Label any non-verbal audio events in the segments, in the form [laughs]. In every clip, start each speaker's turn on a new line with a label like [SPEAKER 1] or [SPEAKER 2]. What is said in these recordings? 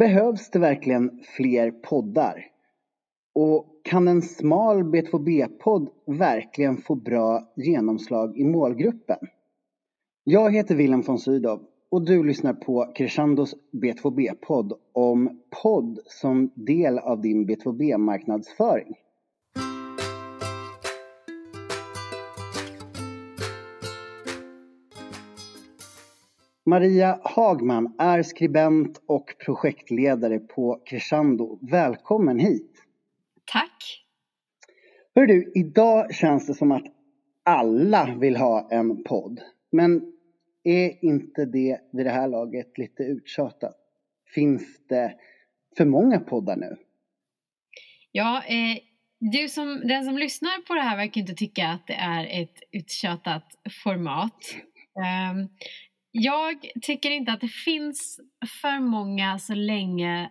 [SPEAKER 1] Behövs det verkligen fler poddar? Och kan en smal B2B-podd verkligen få bra genomslag i målgruppen? Jag heter Willem von Sydow och du lyssnar på Crescendos B2B-podd om podd som del av din B2B-marknadsföring. Maria Hagman är skribent och projektledare på Crescendo. Välkommen hit!
[SPEAKER 2] Tack!
[SPEAKER 1] Hör du, idag känns det som att alla vill ha en podd. Men är inte det vid det här laget lite uttjatat? Finns det för många poddar nu?
[SPEAKER 2] Ja, eh, du som, den som lyssnar på det här verkar inte tycka att det är ett uttjatat format. Um, jag tycker inte att det finns för många så länge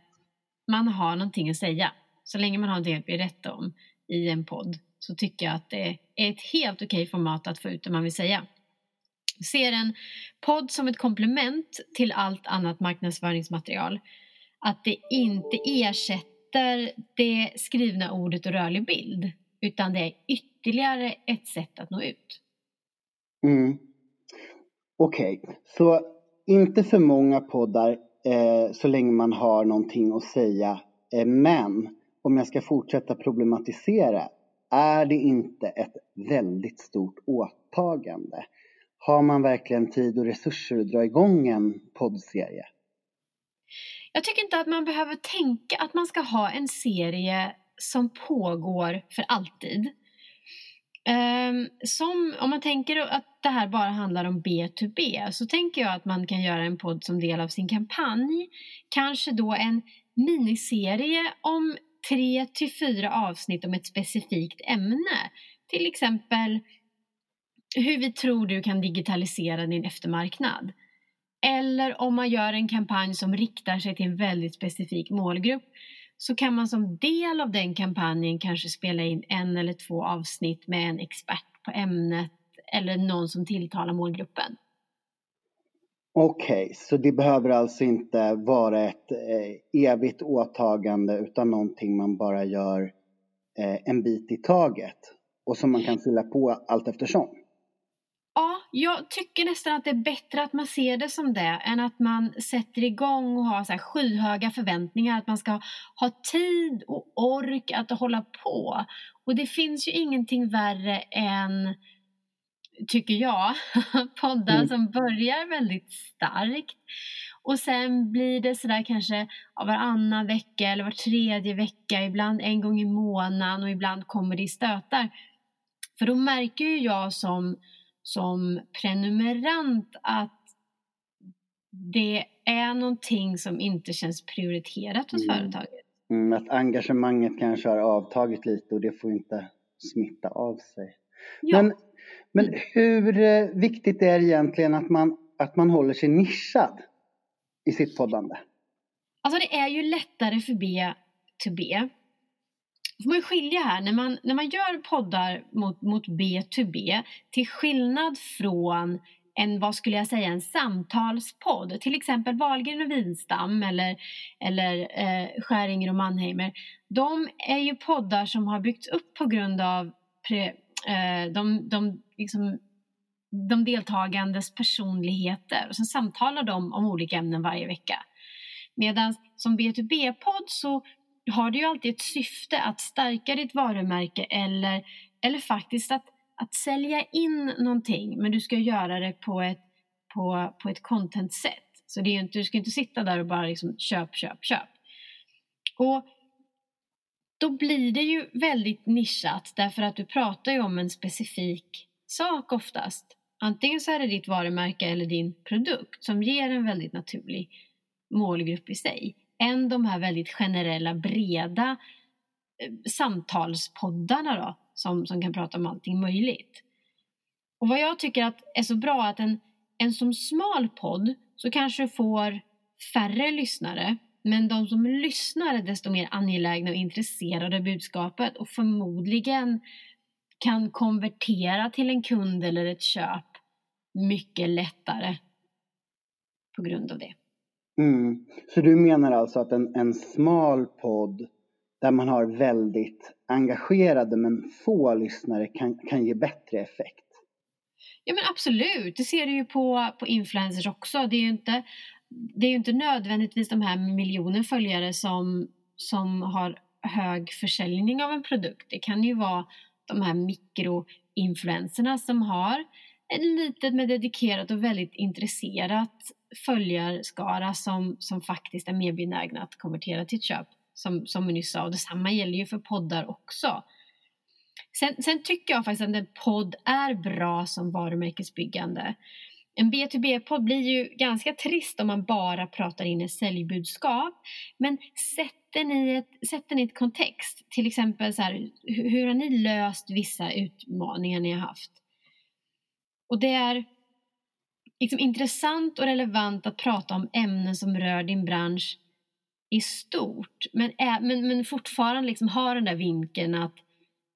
[SPEAKER 2] man har någonting att säga. Så länge man har någonting att berätta om i en podd så tycker jag att det är ett helt okej format att få ut det man vill säga. Jag ser en podd som ett komplement till allt annat marknadsföringsmaterial. Att det inte ersätter det skrivna ordet och rörlig bild utan det är ytterligare ett sätt att nå ut.
[SPEAKER 1] Mm. Okej, okay. så inte för många poddar eh, så länge man har någonting att säga. Eh, men om jag ska fortsätta problematisera, är det inte ett väldigt stort åtagande? Har man verkligen tid och resurser att dra igång en poddserie?
[SPEAKER 2] Jag tycker inte att man behöver tänka att man ska ha en serie som pågår för alltid. Ehm, som, om man tänker att det här bara handlar om B2B så tänker jag att man kan göra en podd som del av sin kampanj. Kanske då en miniserie om tre till fyra avsnitt om ett specifikt ämne. Till exempel hur vi tror du kan digitalisera din eftermarknad. Eller om man gör en kampanj som riktar sig till en väldigt specifik målgrupp så kan man som del av den kampanjen kanske spela in en eller två avsnitt med en expert på ämnet eller någon som tilltalar målgruppen.
[SPEAKER 1] Okej, okay, så det behöver alltså inte vara ett eh, evigt åtagande utan någonting man bara gör eh, en bit i taget och som man kan fylla på allt eftersom?
[SPEAKER 2] Ja, jag tycker nästan att det är bättre att man ser det som det än att man sätter igång och har så här skyhöga förväntningar att man ska ha tid och ork att hålla på. Och det finns ju ingenting värre än tycker jag, [laughs] poddar mm. som börjar väldigt starkt och sen blir det sådär kanske varannan vecka eller var tredje vecka, ibland en gång i månaden och ibland kommer det i stötar. För då märker ju jag som, som prenumerant att det är någonting som inte känns prioriterat hos mm. företaget.
[SPEAKER 1] Mm, att engagemanget kanske har avtagit lite och det får inte smitta av sig. Ja. Men men hur eh, viktigt är det egentligen att man, att man håller sig nischad i sitt poddande?
[SPEAKER 2] Alltså det är ju lättare för B2B. Då får man skilja här, när man, när man gör poddar mot, mot B2B, till skillnad från en, vad skulle jag säga, en samtalspodd. Till exempel Wahlgren och Winstam eller, eller eh, Skäringer och Mannheimer. De är ju poddar som har byggts upp på grund av pre, eh, de, de, liksom, de deltagandes personligheter och sen samtalar de om olika ämnen varje vecka. Medan som B2B-podd så har du ju alltid ett syfte att stärka ditt varumärke eller, eller faktiskt att, att sälja in någonting men du ska göra det på ett, på, på ett content-sätt. Så det är inte, du ska inte sitta där och bara liksom köp, köp, köp. Och då blir det ju väldigt nischat därför att du pratar ju om en specifik sak oftast. Antingen så är det ditt varumärke eller din produkt som ger en väldigt naturlig målgrupp i sig än de här väldigt generella, breda eh, samtalspoddarna då, som, som kan prata om allting möjligt. Och vad jag tycker att är så bra att en, en som smal podd så kanske får färre lyssnare men de som lyssnar är desto mer angelägna och intresserade av budskapet och förmodligen kan konvertera till en kund eller ett köp mycket lättare på grund av det.
[SPEAKER 1] Mm. Så du menar alltså att en, en smal podd där man har väldigt engagerade men få lyssnare kan, kan ge bättre effekt?
[SPEAKER 2] Ja men absolut, det ser du ju på, på influencers också. Det är ju inte, det är inte nödvändigtvis de här miljoner följare som, som har hög försäljning av en produkt. Det kan ju vara de här mikroinfluenserna som har ett litet men dedikerat och väldigt intresserat följarskara som, som faktiskt är mer benägna att konvertera till ett köp. Som, som vi nyss sa, och detsamma gäller ju för poddar också. Sen, sen tycker jag faktiskt att en podd är bra som varumärkesbyggande. En B2B-podd blir ju ganska trist om man bara pratar in ett säljbudskap. Men sätter ni ett, sätt den i ett kontext, till exempel så här, hur har ni löst vissa utmaningar ni har haft? Och det är liksom intressant och relevant att prata om ämnen som rör din bransch i stort. Men, men, men fortfarande liksom ha den där vinkeln att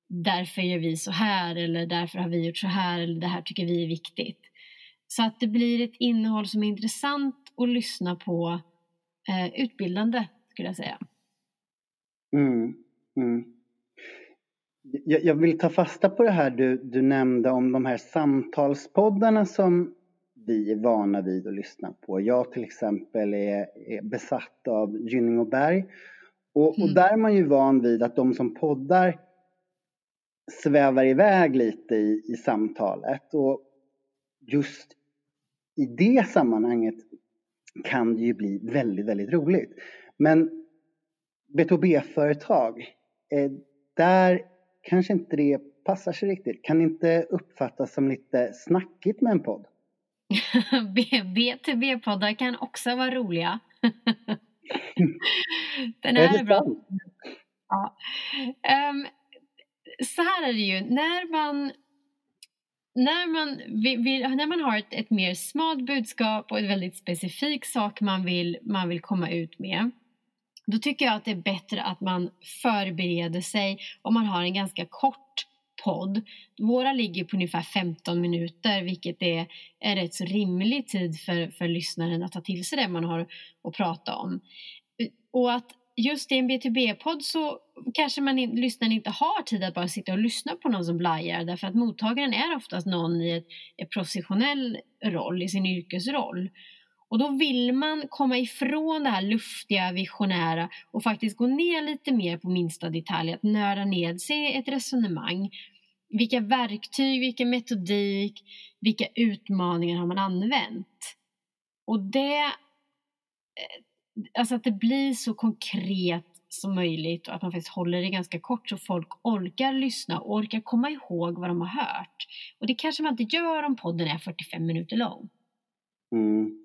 [SPEAKER 2] därför gör vi så här eller därför har vi gjort så här eller det här tycker vi är viktigt. Så att det blir ett innehåll som är intressant att lyssna på, eh, utbildande skulle jag säga.
[SPEAKER 1] Mm, mm. Jag, jag, vill ta fasta på det här du, du nämnde om de här samtalspoddarna som vi är vana vid att lyssna på. Jag till exempel är, är besatt av Gynning och Berg. Och, mm. och där är man ju van vid att de som poddar svävar iväg lite i, i samtalet. Och just i det sammanhanget kan det ju bli väldigt, väldigt roligt. Men B2B-företag, eh, där kanske inte det passar sig riktigt. Kan inte uppfattas som lite snackigt med en podd? [laughs]
[SPEAKER 2] B2B-poddar kan också vara roliga. [laughs] Den är, är det bra. Ja. Um, så här är det ju, när man när man, vill, när man har ett, ett mer smalt budskap och en väldigt specifik sak man vill, man vill komma ut med då tycker jag att det är bättre att man förbereder sig om man har en ganska kort podd. Våra ligger på ungefär 15 minuter vilket är en rätt så rimlig tid för, för lyssnaren att ta till sig det man har att prata om. Eh, och att just i en B2B-podd så kanske man in, lyssnaren inte har tid att bara sitta och lyssna på någon som blajar därför att mottagaren är oftast någon i ett, ett professionell roll, i sin yrkesroll. Och då vill man komma ifrån det här luftiga, visionära och faktiskt gå ner lite mer på minsta detalj, att nörda ned sig ett resonemang. Vilka verktyg, vilken metodik, vilka utmaningar har man använt? Och det, eh, alltså att det blir så konkret som möjligt och att man faktiskt håller det ganska kort så folk orkar lyssna och orkar komma ihåg vad de har hört. Och det kanske man inte gör om podden är 45 minuter lång.
[SPEAKER 1] Mm.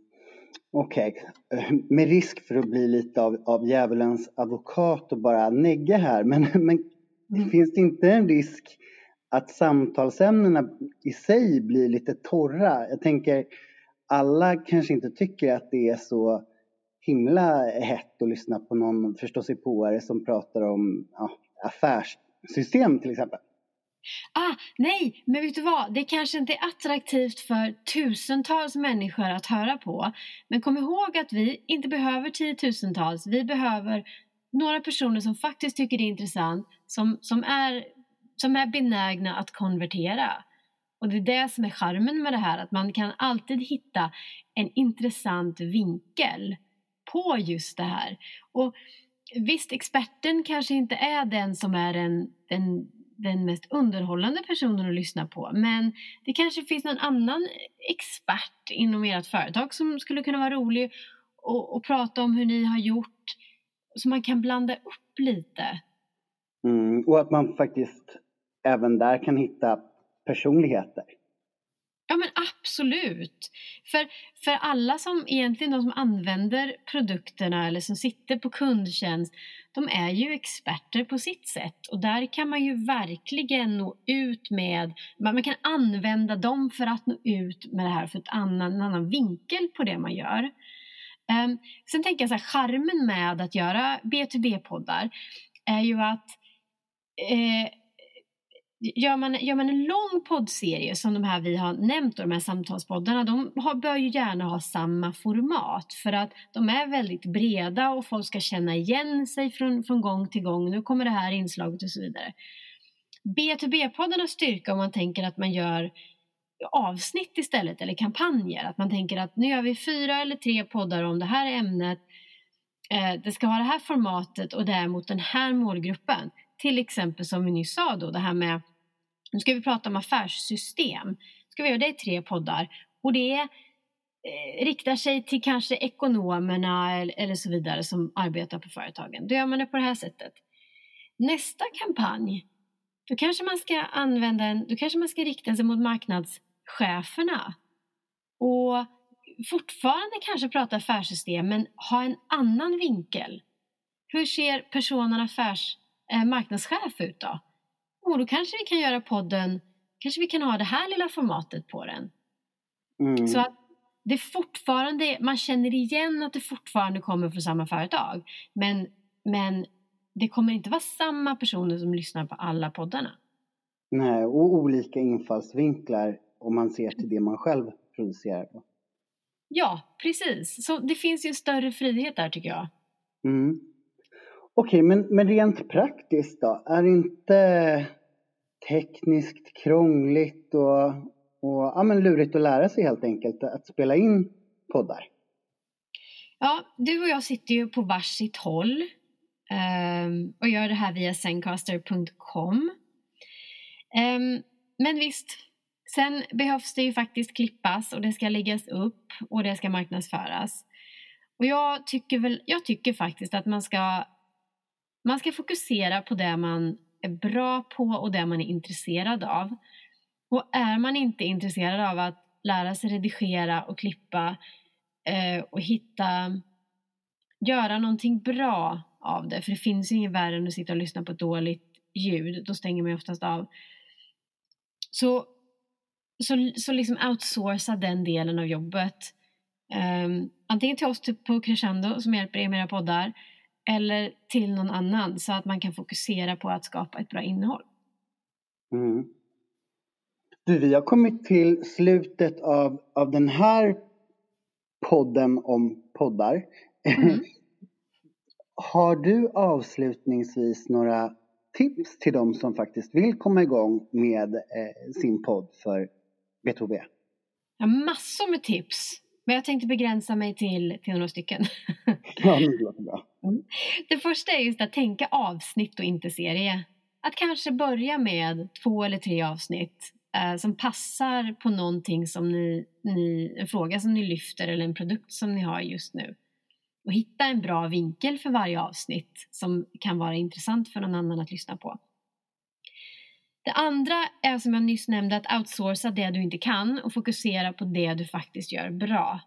[SPEAKER 1] Okej, okay. Med risk för att bli lite av, av djävulens advokat och bara negga här, men, men mm. finns det inte en risk att samtalsämnena i sig blir lite torra? Jag tänker, alla kanske inte tycker att det är så himla hett att lyssna på någon förståsigpåare som pratar om ja, affärssystem till exempel.
[SPEAKER 2] Ah, nej, men vet du vad? Det kanske inte är attraktivt för tusentals människor att höra på. Men kom ihåg att vi inte behöver tiotusentals. Vi behöver några personer som faktiskt tycker det är intressant, som, som, är, som är benägna att konvertera. Och det är det som är charmen med det här, att man kan alltid hitta en intressant vinkel på just det här. Och visst, experten kanske inte är den som är den, den den mest underhållande personen att lyssna på. Men det kanske finns någon annan expert inom ert företag som skulle kunna vara rolig och, och prata om hur ni har gjort. Så man kan blanda upp lite.
[SPEAKER 1] Mm, och att man faktiskt även där kan hitta personligheter.
[SPEAKER 2] Ja men absolut. För, för alla som egentligen de som använder produkterna eller som sitter på kundtjänst de är ju experter på sitt sätt och där kan man ju verkligen nå ut med, man kan använda dem för att nå ut med det här för ett annan, en annan vinkel på det man gör. Um, sen tänker jag så här, charmen med att göra B2B-poddar är ju att eh, gör man, gör man en lång poddserie som de här vi har nämnt, de här samtalspoddarna, de har, bör ju gärna ha samma format för att de är väldigt breda och folk ska känna igen sig från, från gång till gång. Nu kommer det här inslaget och så vidare. B2B-poddarnas styrka om man tänker att man gör avsnitt istället eller kampanjer. Att man tänker att nu gör vi fyra eller tre poddar om det här ämnet. Eh, det ska ha det här formatet och det är mot den här målgruppen. Till exempel som vi nyss sa då det här med, nu ska vi prata om affärssystem. Ska vi göra det i tre poddar och det eh, riktar sig till kanske ekonomerna eller, eller så vidare som arbetar på företagen. Då gör man det på det här sättet. Nästa kampanj, då kanske man ska använda en, då kanske man ska rikta sig mot marknadscheferna och fortfarande kanske prata affärssystem men ha en annan vinkel. Hur ser personen affärs eh, marknadschef ut då? Och då kanske vi kan göra podden, kanske vi kan ha det här lilla formatet på den. Mm. Så att det fortfarande, man känner igen att det fortfarande kommer från samma företag. Men, men det kommer inte vara samma personer som lyssnar på alla poddarna.
[SPEAKER 1] Nej, och olika infallsvinklar om man ser till det man själv producerar.
[SPEAKER 2] Ja, precis. Så det finns ju en större frihet där tycker jag.
[SPEAKER 1] Mm. Okej, men, men rent praktiskt då? Är det inte tekniskt krångligt och, och ja, men lurigt att lära sig helt enkelt att spela in poddar?
[SPEAKER 2] Ja, du och jag sitter ju på varsitt håll um, och gör det här via zencaster.com. Um, ehm, men visst, sen behövs det ju faktiskt klippas och det ska läggas upp och det ska marknadsföras. Och jag tycker, väl, jag tycker faktiskt att man ska man ska fokusera på det man är bra på och det man är intresserad av. Och är man inte intresserad av att lära sig redigera och klippa eh, och hitta, göra någonting bra av det, för det finns ju inget värre än att sitta och lyssna på ett dåligt ljud, då stänger man ju oftast av. Så, så, så liksom outsourca den delen av jobbet. Um, antingen till oss typ på Crescendo som hjälper er med era poddar eller till någon annan så att man kan fokusera på att skapa ett bra innehåll.
[SPEAKER 1] Mm. Du, vi har kommit till slutet av, av den här podden om poddar. Mm. [laughs] har du avslutningsvis några tips till de som faktiskt vill komma igång med eh, sin podd för B2B?
[SPEAKER 2] Ja, massor med tips. Men jag tänkte begränsa mig till, till några stycken. [laughs]
[SPEAKER 1] Ja, det låter bra.
[SPEAKER 2] Mm. Det första är just att tänka avsnitt och inte serie. Att kanske börja med två eller tre avsnitt eh, som passar på någonting som ni, ni, en fråga som ni lyfter eller en produkt som ni har just nu. Och hitta en bra vinkel för varje avsnitt som kan vara intressant för någon annan att lyssna på. Det andra är som jag nyss nämnde att outsourca det du inte kan och fokusera på det du faktiskt gör bra.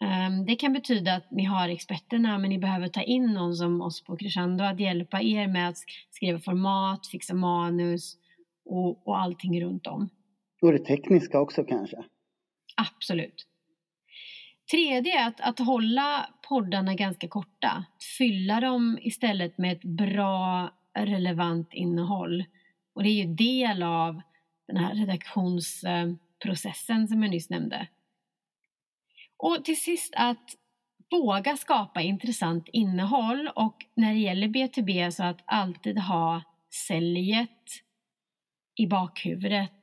[SPEAKER 2] Um, det kan betyda att ni har experterna men ni behöver ta in någon som oss på Crescendo att hjälpa er med att skriva format, fixa manus och, och allting runt om.
[SPEAKER 1] Och det tekniska också kanske?
[SPEAKER 2] Absolut. Tredje är att, att hålla poddarna ganska korta. Fylla dem istället med ett bra relevant innehåll. Och det är ju del av den här redaktionsprocessen som jag nyss nämnde. Och till sist att våga skapa intressant innehåll och när det gäller B2B så att alltid ha säljet i bakhuvudet.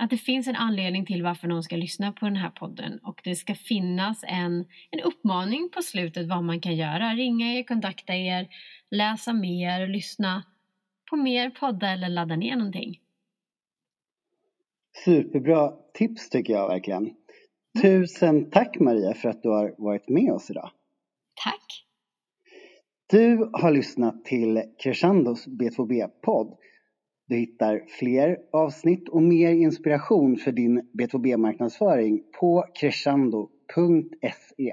[SPEAKER 2] Att det finns en anledning till varför någon ska lyssna på den här podden och det ska finnas en, en uppmaning på slutet vad man kan göra. Ringa er, kontakta er, läsa mer, lyssna på mer poddar eller ladda ner någonting.
[SPEAKER 1] Superbra tips tycker jag verkligen. Tusen tack Maria för att du har varit med oss idag.
[SPEAKER 2] Tack.
[SPEAKER 1] Du har lyssnat till Crescendos B2B-podd. Du hittar fler avsnitt och mer inspiration för din B2B-marknadsföring på crescendo.se.